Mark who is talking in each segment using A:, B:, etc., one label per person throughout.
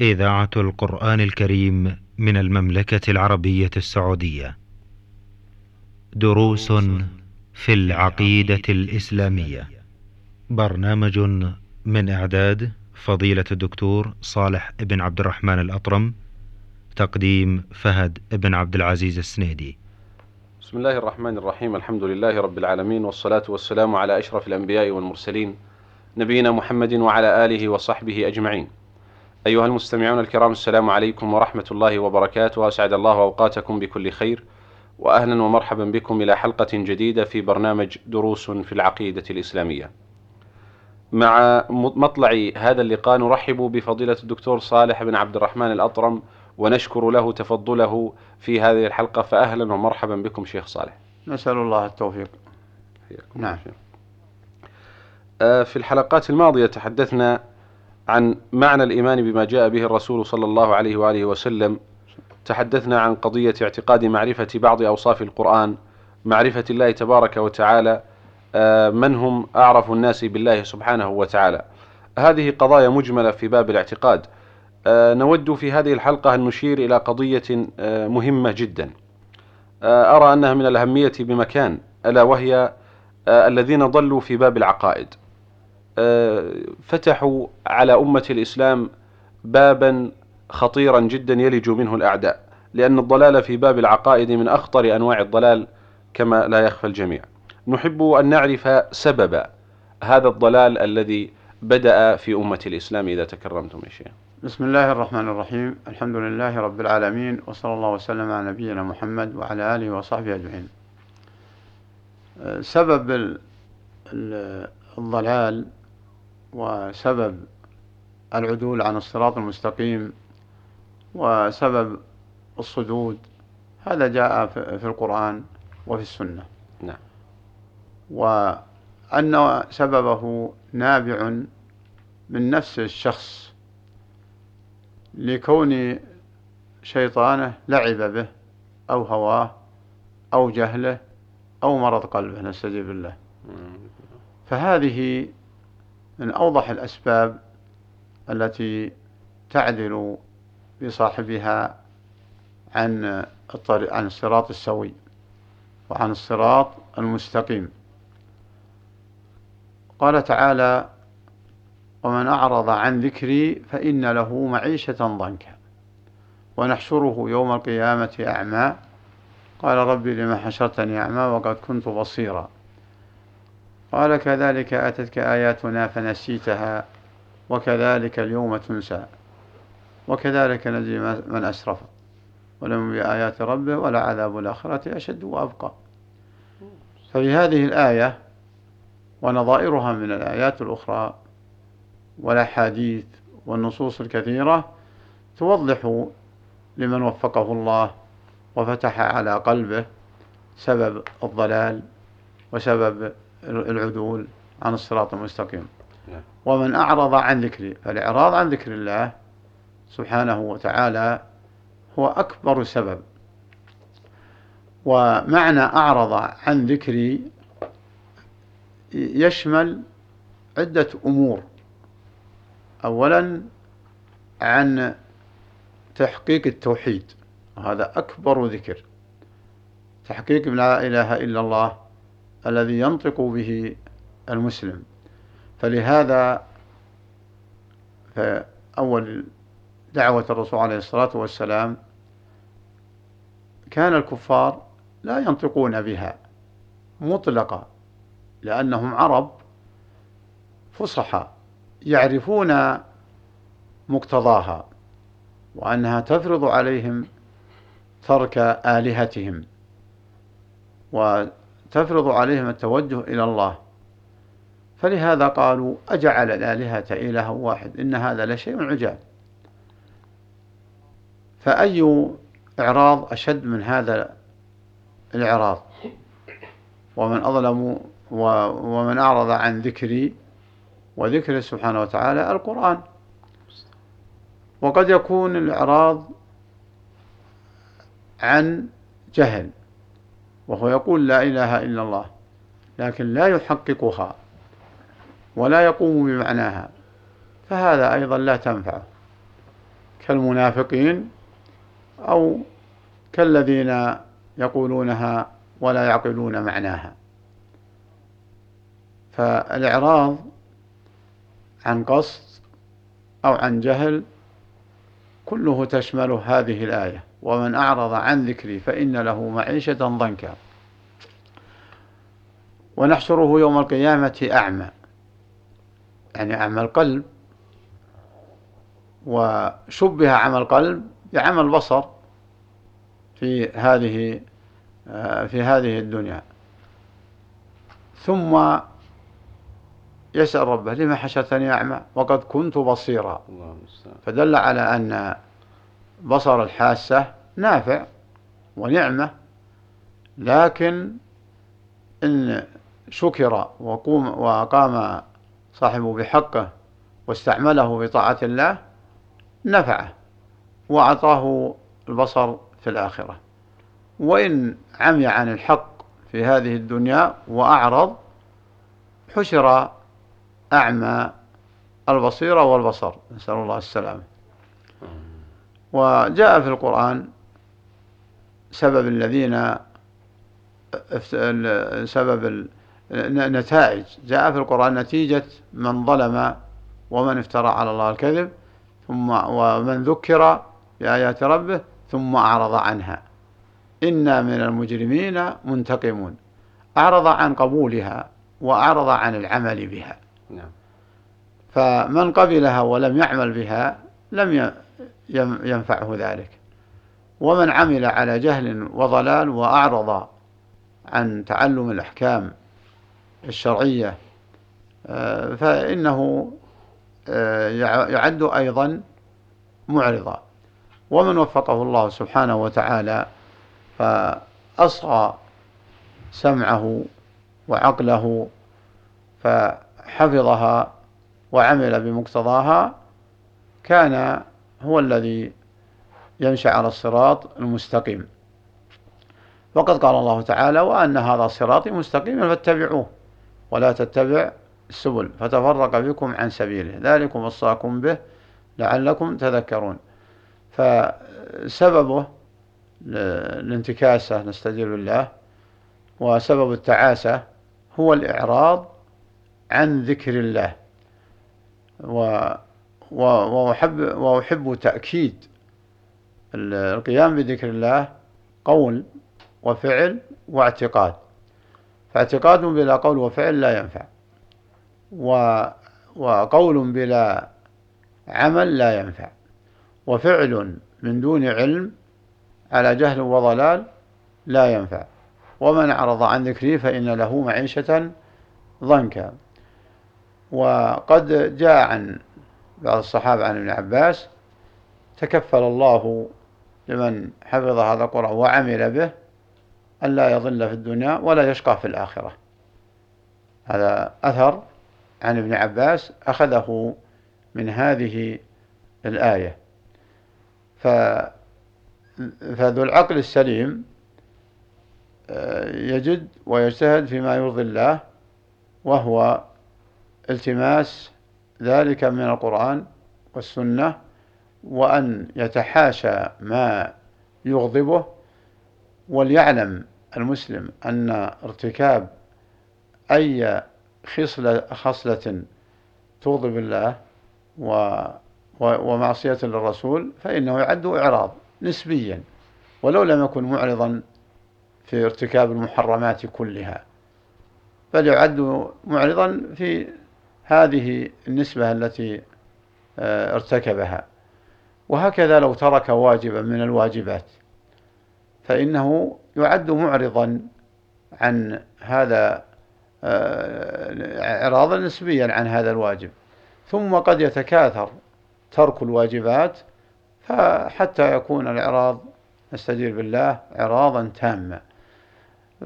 A: إذاعة القرآن الكريم من المملكة العربية السعودية. دروس في العقيدة الإسلامية. برنامج من إعداد فضيلة الدكتور صالح بن عبد الرحمن الأطرم. تقديم فهد بن عبد العزيز السنيدي.
B: بسم الله الرحمن الرحيم الحمد لله رب العالمين والصلاة والسلام على أشرف الأنبياء والمرسلين نبينا محمد وعلى آله وصحبه أجمعين أيها المستمعون الكرام السلام عليكم ورحمة الله وبركاته. أسعد الله أوقاتكم بكل خير وأهلا ومرحبا بكم إلى حلقة جديدة في برنامج دروس في العقيدة الإسلامية. مع مطلع هذا اللقاء نرحب بفضيلة الدكتور صالح بن عبد الرحمن الأطرم ونشكر له تفضله في هذه الحلقة. فأهلا ومرحبا بكم شيخ صالح.
C: نسأل الله التوفيق. نعم.
B: في الحلقات الماضية تحدثنا عن معنى الإيمان بما جاء به الرسول صلى الله عليه وآله وسلم. تحدثنا عن قضية اعتقاد معرفة بعض أوصاف القرآن معرفة الله تبارك وتعالى من هم أعرف الناس بالله سبحانه وتعالى. هذه قضايا مجملة في باب الاعتقاد. نود في هذه الحلقة أن نشير إلى قضية مهمة جدا. أرى أنها من الأهمية بمكان ألا وهي الذين ضلوا في باب العقائد. فتحوا على أمة الإسلام بابا خطيرا جدا يلج منه الأعداء لأن الضلال في باب العقائد من أخطر أنواع الضلال كما لا يخفى الجميع. نحب أن نعرف سبب هذا الضلال الذي بدأ في أمة الإسلام إذا تكرمتم يا شيخ.
C: بسم الله الرحمن الرحيم. الحمد لله رب العالمين وصلى الله وسلم على نبينا محمد وعلى آله وصحبه أجمعين. سبب الضلال وسبب العدول عن الصراط المستقيم وسبب الصدود هذا جاء في القرآن وفي السنة.
B: نعم.
C: وأن سببه نابع من نفس الشخص لكون شيطانه لعب به أو هواه أو جهله أو مرض قلبه نستجيب بالله فهذه من أوضح الأسباب التي تعدل بصاحبها عن الطريق عن الصراط السوي وعن الصراط المستقيم. قال تعالى ومن أعرض عن ذكري فإن له معيشة ضنكا ونحشره يوم القيامة أعمى. قال ربي لما حشرتني أعمى وقد كنت بصيرا. قال كذلك أتتك آياتنا فنسيتها وكذلك اليوم تنسى. وكذلك نجزي من أسرف. ولم بآيات ربه ولا عذاب الآخرة أشد وأبقى. ففي هذه الآية ونظائرها من الآيات الأخرى والأحاديث والنصوص الكثيرة توضح لمن وفقه الله وفتح على قلبه سبب الضلال وسبب العدول عن الصراط المستقيم.
B: نعم.
C: ومن أعرض عن ذكري فالإعراض عن ذكر الله سبحانه وتعالى هو أكبر سبب. ومعنى أعرض عن ذكري يشمل عدة أمور. أولا عن تحقيق التوحيد وهذا أكبر ذكر. تحقيق لا إله إلا الله الذي ينطق به المسلم. فلهذا فأول دعوة الرسول عليه الصلاة والسلام كان الكفار لا ينطقون بها مطلقا لأنهم عرب فصحى يعرفون مقتضاها وأنها تفرض عليهم ترك آلهتهم. وتفرض عليهم التوجه إلى الله. فلهذا قالوا أجعل الآلهة إله واحد إن هذا لشيء عجاب. فأي إعراض أشد من هذا الإعراض؟ ومن أظلم ومن أعرض عن ذكري وذكره سبحانه وتعالى القرآن. وقد يكون الإعراض عن جهل. وهو يقول لا إله إلا الله لكن لا يحققها ولا يقوم بمعناها فهذا أيضا لا تنفعه كالمنافقين أو كالذين يقولونها ولا يعقلون معناها. فالإعراض عن قصد أو عن جهل كله تشمله هذه الآية. ومن أعرض عن ذكري فإن له معيشة ضنكا. ونحشره يوم القيامة أعمى. يعني أعمى القلب. وشبه عمى القلب بعمى البصر في هذه في هذه الدنيا. ثم يسأل ربه لما حشرتني أعمى؟ وقد كنت بصيرا. فدل على أن بصر الحاسة نافع ونعمة لكن إن شكر وقوم وقام صاحبه بحقه واستعمله بطاعة الله نفعه وأعطاه البصر في الآخرة. وإن عمي عن الحق في هذه الدنيا وأعرض حشر أعمى البصيرة والبصر. نسأل الله السلامة. وجاء في القرآن سبب الذين سبب نتائج. جاء في القرآن نتيجة من ظلم ومن افترى على الله الكذب ثم ومن ذكر بآيات ربه ثم أعرض عنها. إنا من المجرمين منتقمون. أعرض عن قبولها وأعرض عن العمل بها. نعم. فمن قبلها ولم يعمل بها لم ينفعه ذلك. ومن عمل على جهل وضلال وأعرض عن تعلم الأحكام الشرعية آه، فإنه آه، يعد أيضا معرضا. ومن وفقه الله سبحانه وتعالى فأصغى سمعه وعقله فحفظها وعمل بمقتضاها كان هو الذي يمشي على الصراط المستقيم. وقد قال الله تعالى وأن هذا صراطي مستقيما فاتبعوه ولا تتبع السبل فتفرق بكم عن سبيله. ذلكم وصاكم به لعلكم تذكرون. فسببه الانتكاسة نستجير بالله وسبب التعاسة هو الإعراض عن ذكر الله و وأحب, وأحب تأكيد القيام بذكر الله قول وفعل واعتقاد. فاعتقاد بلا قول وفعل لا ينفع. وقول بلا عمل لا ينفع. وفعل من دون علم على جهل وضلال لا ينفع. ومن أعرض عن ذكري فإن له معيشة ضنكا. وقد جاء عن بعض الصحابة عن ابن عباس تكفل الله لمن حفظ هذا القرآن وعمل به أن لا يضل في الدنيا ولا يشقى في الآخرة. هذا أثر عن ابن عباس أخذه من هذه الآية. ف فذو العقل السليم آه، يجد ويجتهد فيما يرضي الله وهو التماس ذلك من القرآن والسنة وأن يتحاشى ما يغضبه وليعلم المسلم أن ارتكاب أي خصلة, خصلة تغضب الله و ومعصية للرسول فإنه يعد إعراض نسبيا ولو لم يكن معرضا في ارتكاب المحرمات كلها بل يعد معرضا في هذه النسبة التي آه، ارتكبها. وهكذا لو ترك واجبا من الواجبات فإنه يعد معرضا عن هذا آه، إعراضا نسبيا عن هذا الواجب. ثم قد يتكاثر ترك الواجبات فحتى يكون الإعراض نستجير بالله إعراضا تاما.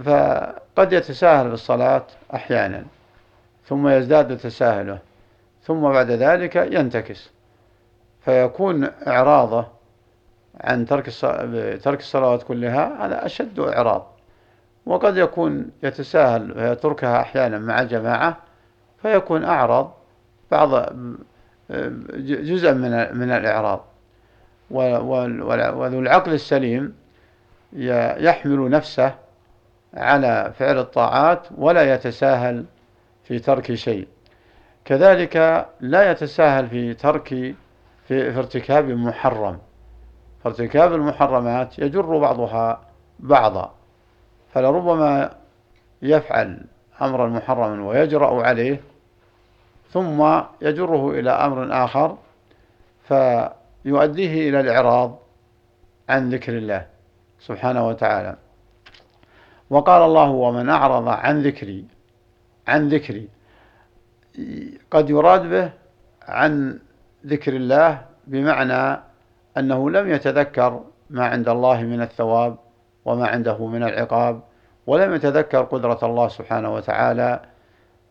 C: فقد يتساهل في الصلاة أحيانا. ثم يزداد تساهله ثم بعد ذلك ينتكس. فيكون إعراضه عن ترك ترك الصلوات كلها هذا أشد إعراض. وقد يكون يتساهل ويتركها أحيانا مع الجماعة فيكون أعرض بعض جزءا من من الإعراض. وذو العقل السليم يحمل نفسه على فعل الطاعات ولا يتساهل في ترك شيء. كذلك لا يتساهل في ترك في, في ارتكاب محرم. فارتكاب المحرمات يجر بعضها بعضا. فلربما يفعل أمرا محرما ويجرأ عليه ثم يجره إلى أمر آخر فيؤديه إلى الإعراض عن ذكر الله سبحانه وتعالى. وقال الله ومن أعرض عن ذكري عن ذكري. قد يراد به عن ذكر الله بمعنى أنه لم يتذكر ما عند الله من الثواب وما عنده من العقاب ولم يتذكر قدرة الله سبحانه وتعالى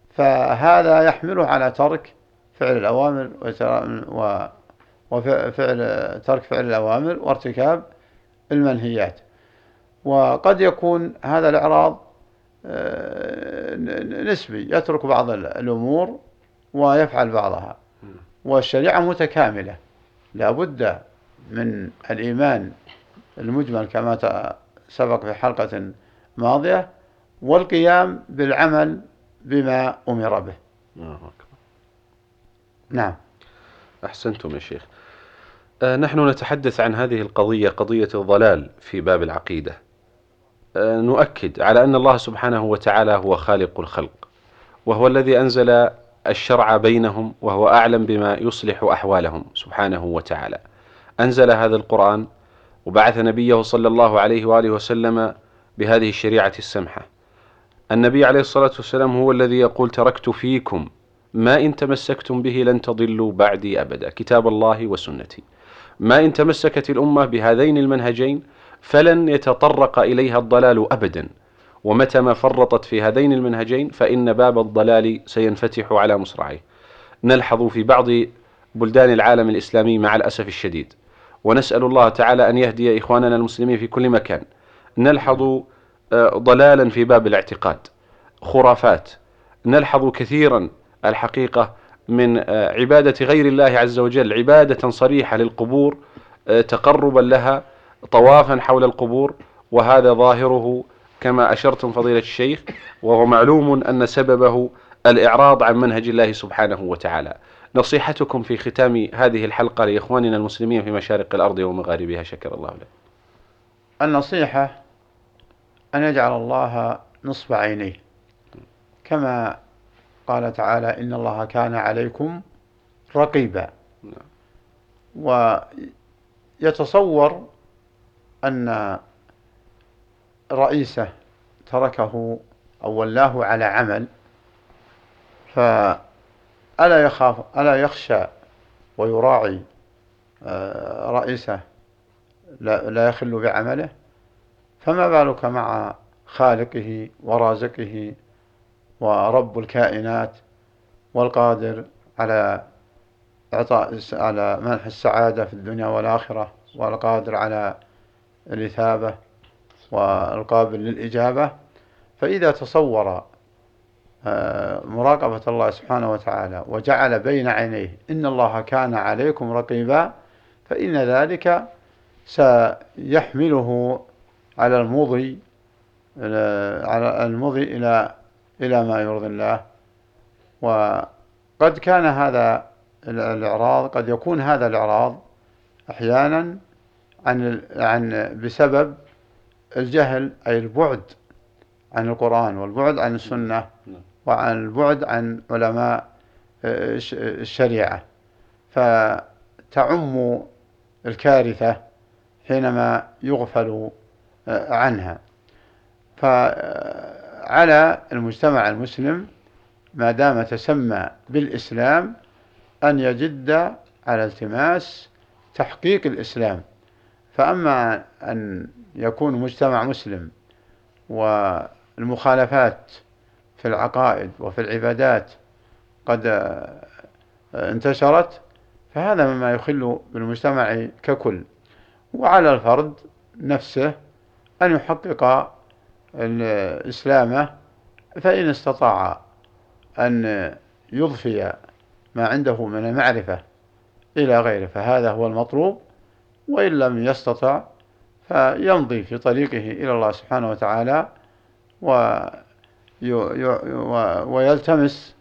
C: فهذا يحمله على ترك فعل الأوامر وفعل ترك فعل الأوامر وارتكاب المنهيات. وقد يكون هذا الإعراض نسبي يترك بعض الأمور ويفعل بعضها. والشريعة متكاملة. لا بد من الإيمان المجمل كما سبق في حلقة ماضية والقيام بالعمل بما أمر به. نعم.
B: أحسنتم يا شيخ. آه نحن نتحدث عن هذه القضية قضية الضلال في باب العقيدة. آه نؤكد على أن الله سبحانه وتعالى هو خالق الخلق وهو الذي أنزل الشرع بينهم وهو أعلم بما يصلح أحوالهم سبحانه وتعالى. أنزل هذا القرآن وبعث نبيه صلى الله عليه وآله وسلم بهذه الشريعة السمحة. النبي عليه الصلاة والسلام هو الذي يقول تركت فيكم ما إن تمسكتم به لن تضلوا بعدي أبدا كتاب الله وسنتي. ما إن تمسكت الأمة بهذين المنهجين فلن يتطرق إليها الضلال أبدا. ومتى ما فرطت في هذين المنهجين فإن باب الضلال سينفتح على مصراعيه نلحظ في بعض بلدان العالم الإسلامي مع الأسف الشديد. ونسأل الله تعالى أن يهدي إخواننا المسلمين في كل مكان. نلحظ آه، ضلالا في باب الاعتقاد. خرافات. نلحظ كثيرا الحقيقة من آه، عبادة غير الله عز وجل عبادة صريحة للقبور آه، تقربا لها طوافا حول القبور وهذا ظاهره كما أشرتم فضيلة الشيخ وهو معلوم أن سببه الإعراض عن منهج الله سبحانه وتعالى. نصيحتكم في ختام هذه الحلقة لإخواننا المسلمين في مشارق الأرض ومغاربها شكر الله لك
C: النصيحة أن يجعل الله نصب عينيه. كما قال تعالى إن الله كان عليكم رقيبا. ويتصور أن رئيسه تركه أو ولاه على عمل فألا يخاف ألا يخشى ويراعي آه، رئيسه لا يخل بعمله. فما بالك مع خالقه ورازقه ورب الكائنات والقادر على إعطاء على منح السعادة في الدنيا والآخرة والقادر على الإثابة والقابل للإجابة فإذا تصور آه، مراقبة الله سبحانه وتعالى وجعل بين عينيه إن الله كان عليكم رقيبا فإن ذلك سيحمله على المضي على المضي إلى إلى ما يرضي الله. وقد كان هذا الإعراض قد يكون هذا الإعراض أحيانا عن عن بسبب الجهل أي البعد عن القرآن والبعد عن السنة وعن البعد عن علماء الشريعة. فتعم الكارثة حينما يغفل عنها. فعلى المجتمع المسلم ما دام تسمى بالإسلام أن يجد على التماس تحقيق الإسلام. فأما أن يكون مجتمع مسلم والمخالفات في العقائد وفي العبادات قد انتشرت فهذا مما يخل بالمجتمع ككل. وعلى الفرد نفسه أن يحقق إسلامه فإن استطاع أن يضفي ما عنده من المعرفة إلى غيره فهذا هو المطلوب. وإن لم يستطع فيمضي في طريقه إلى الله سبحانه وتعالى ويلتمس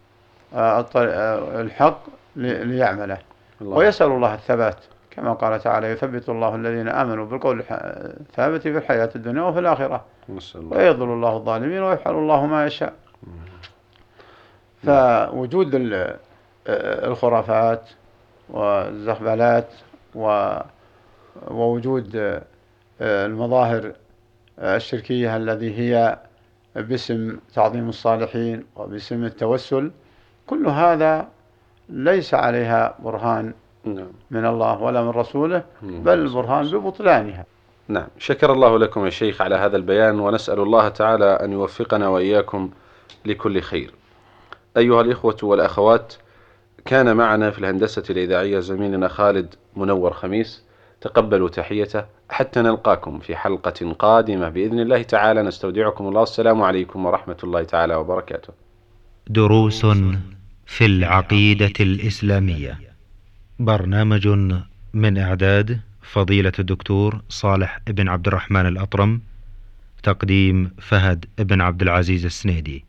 C: آه، آه، الحق ليعمله. الله. ويسأل الله الثبات كما قال تعالى يثبت الله الذين آمنوا بالقول الثابت في الحياة الدنيا وفي الآخرة. ويضل الله الظالمين ويفعل الله ما يشاء. فوجود الخرافات والزخبلات ووجود المظاهر الشركية الذي هي باسم تعظيم الصالحين وباسم التوسل كل هذا ليس عليها برهان نعم. من الله ولا من رسوله بل برهان ببطلانها.
B: نعم. شكر الله لكم يا شيخ على هذا البيان ونسأل الله تعالى أن يوفقنا وإياكم لكل خير. أيها الإخوة والأخوات كان معنا في الهندسة الإذاعية زميلنا خالد منور خميس. تقبلوا تحيته حتى نلقاكم في حلقة قادمة بإذن الله تعالى. نستودعكم الله. السلام عليكم ورحمة الله تعالى وبركاته.
A: دروس في العقيدة الإسلامية. برنامج من إعداد فضيلة الدكتور صالح بن عبد الرحمن الأطرم تقديم فهد بن عبد العزيز السنيدي.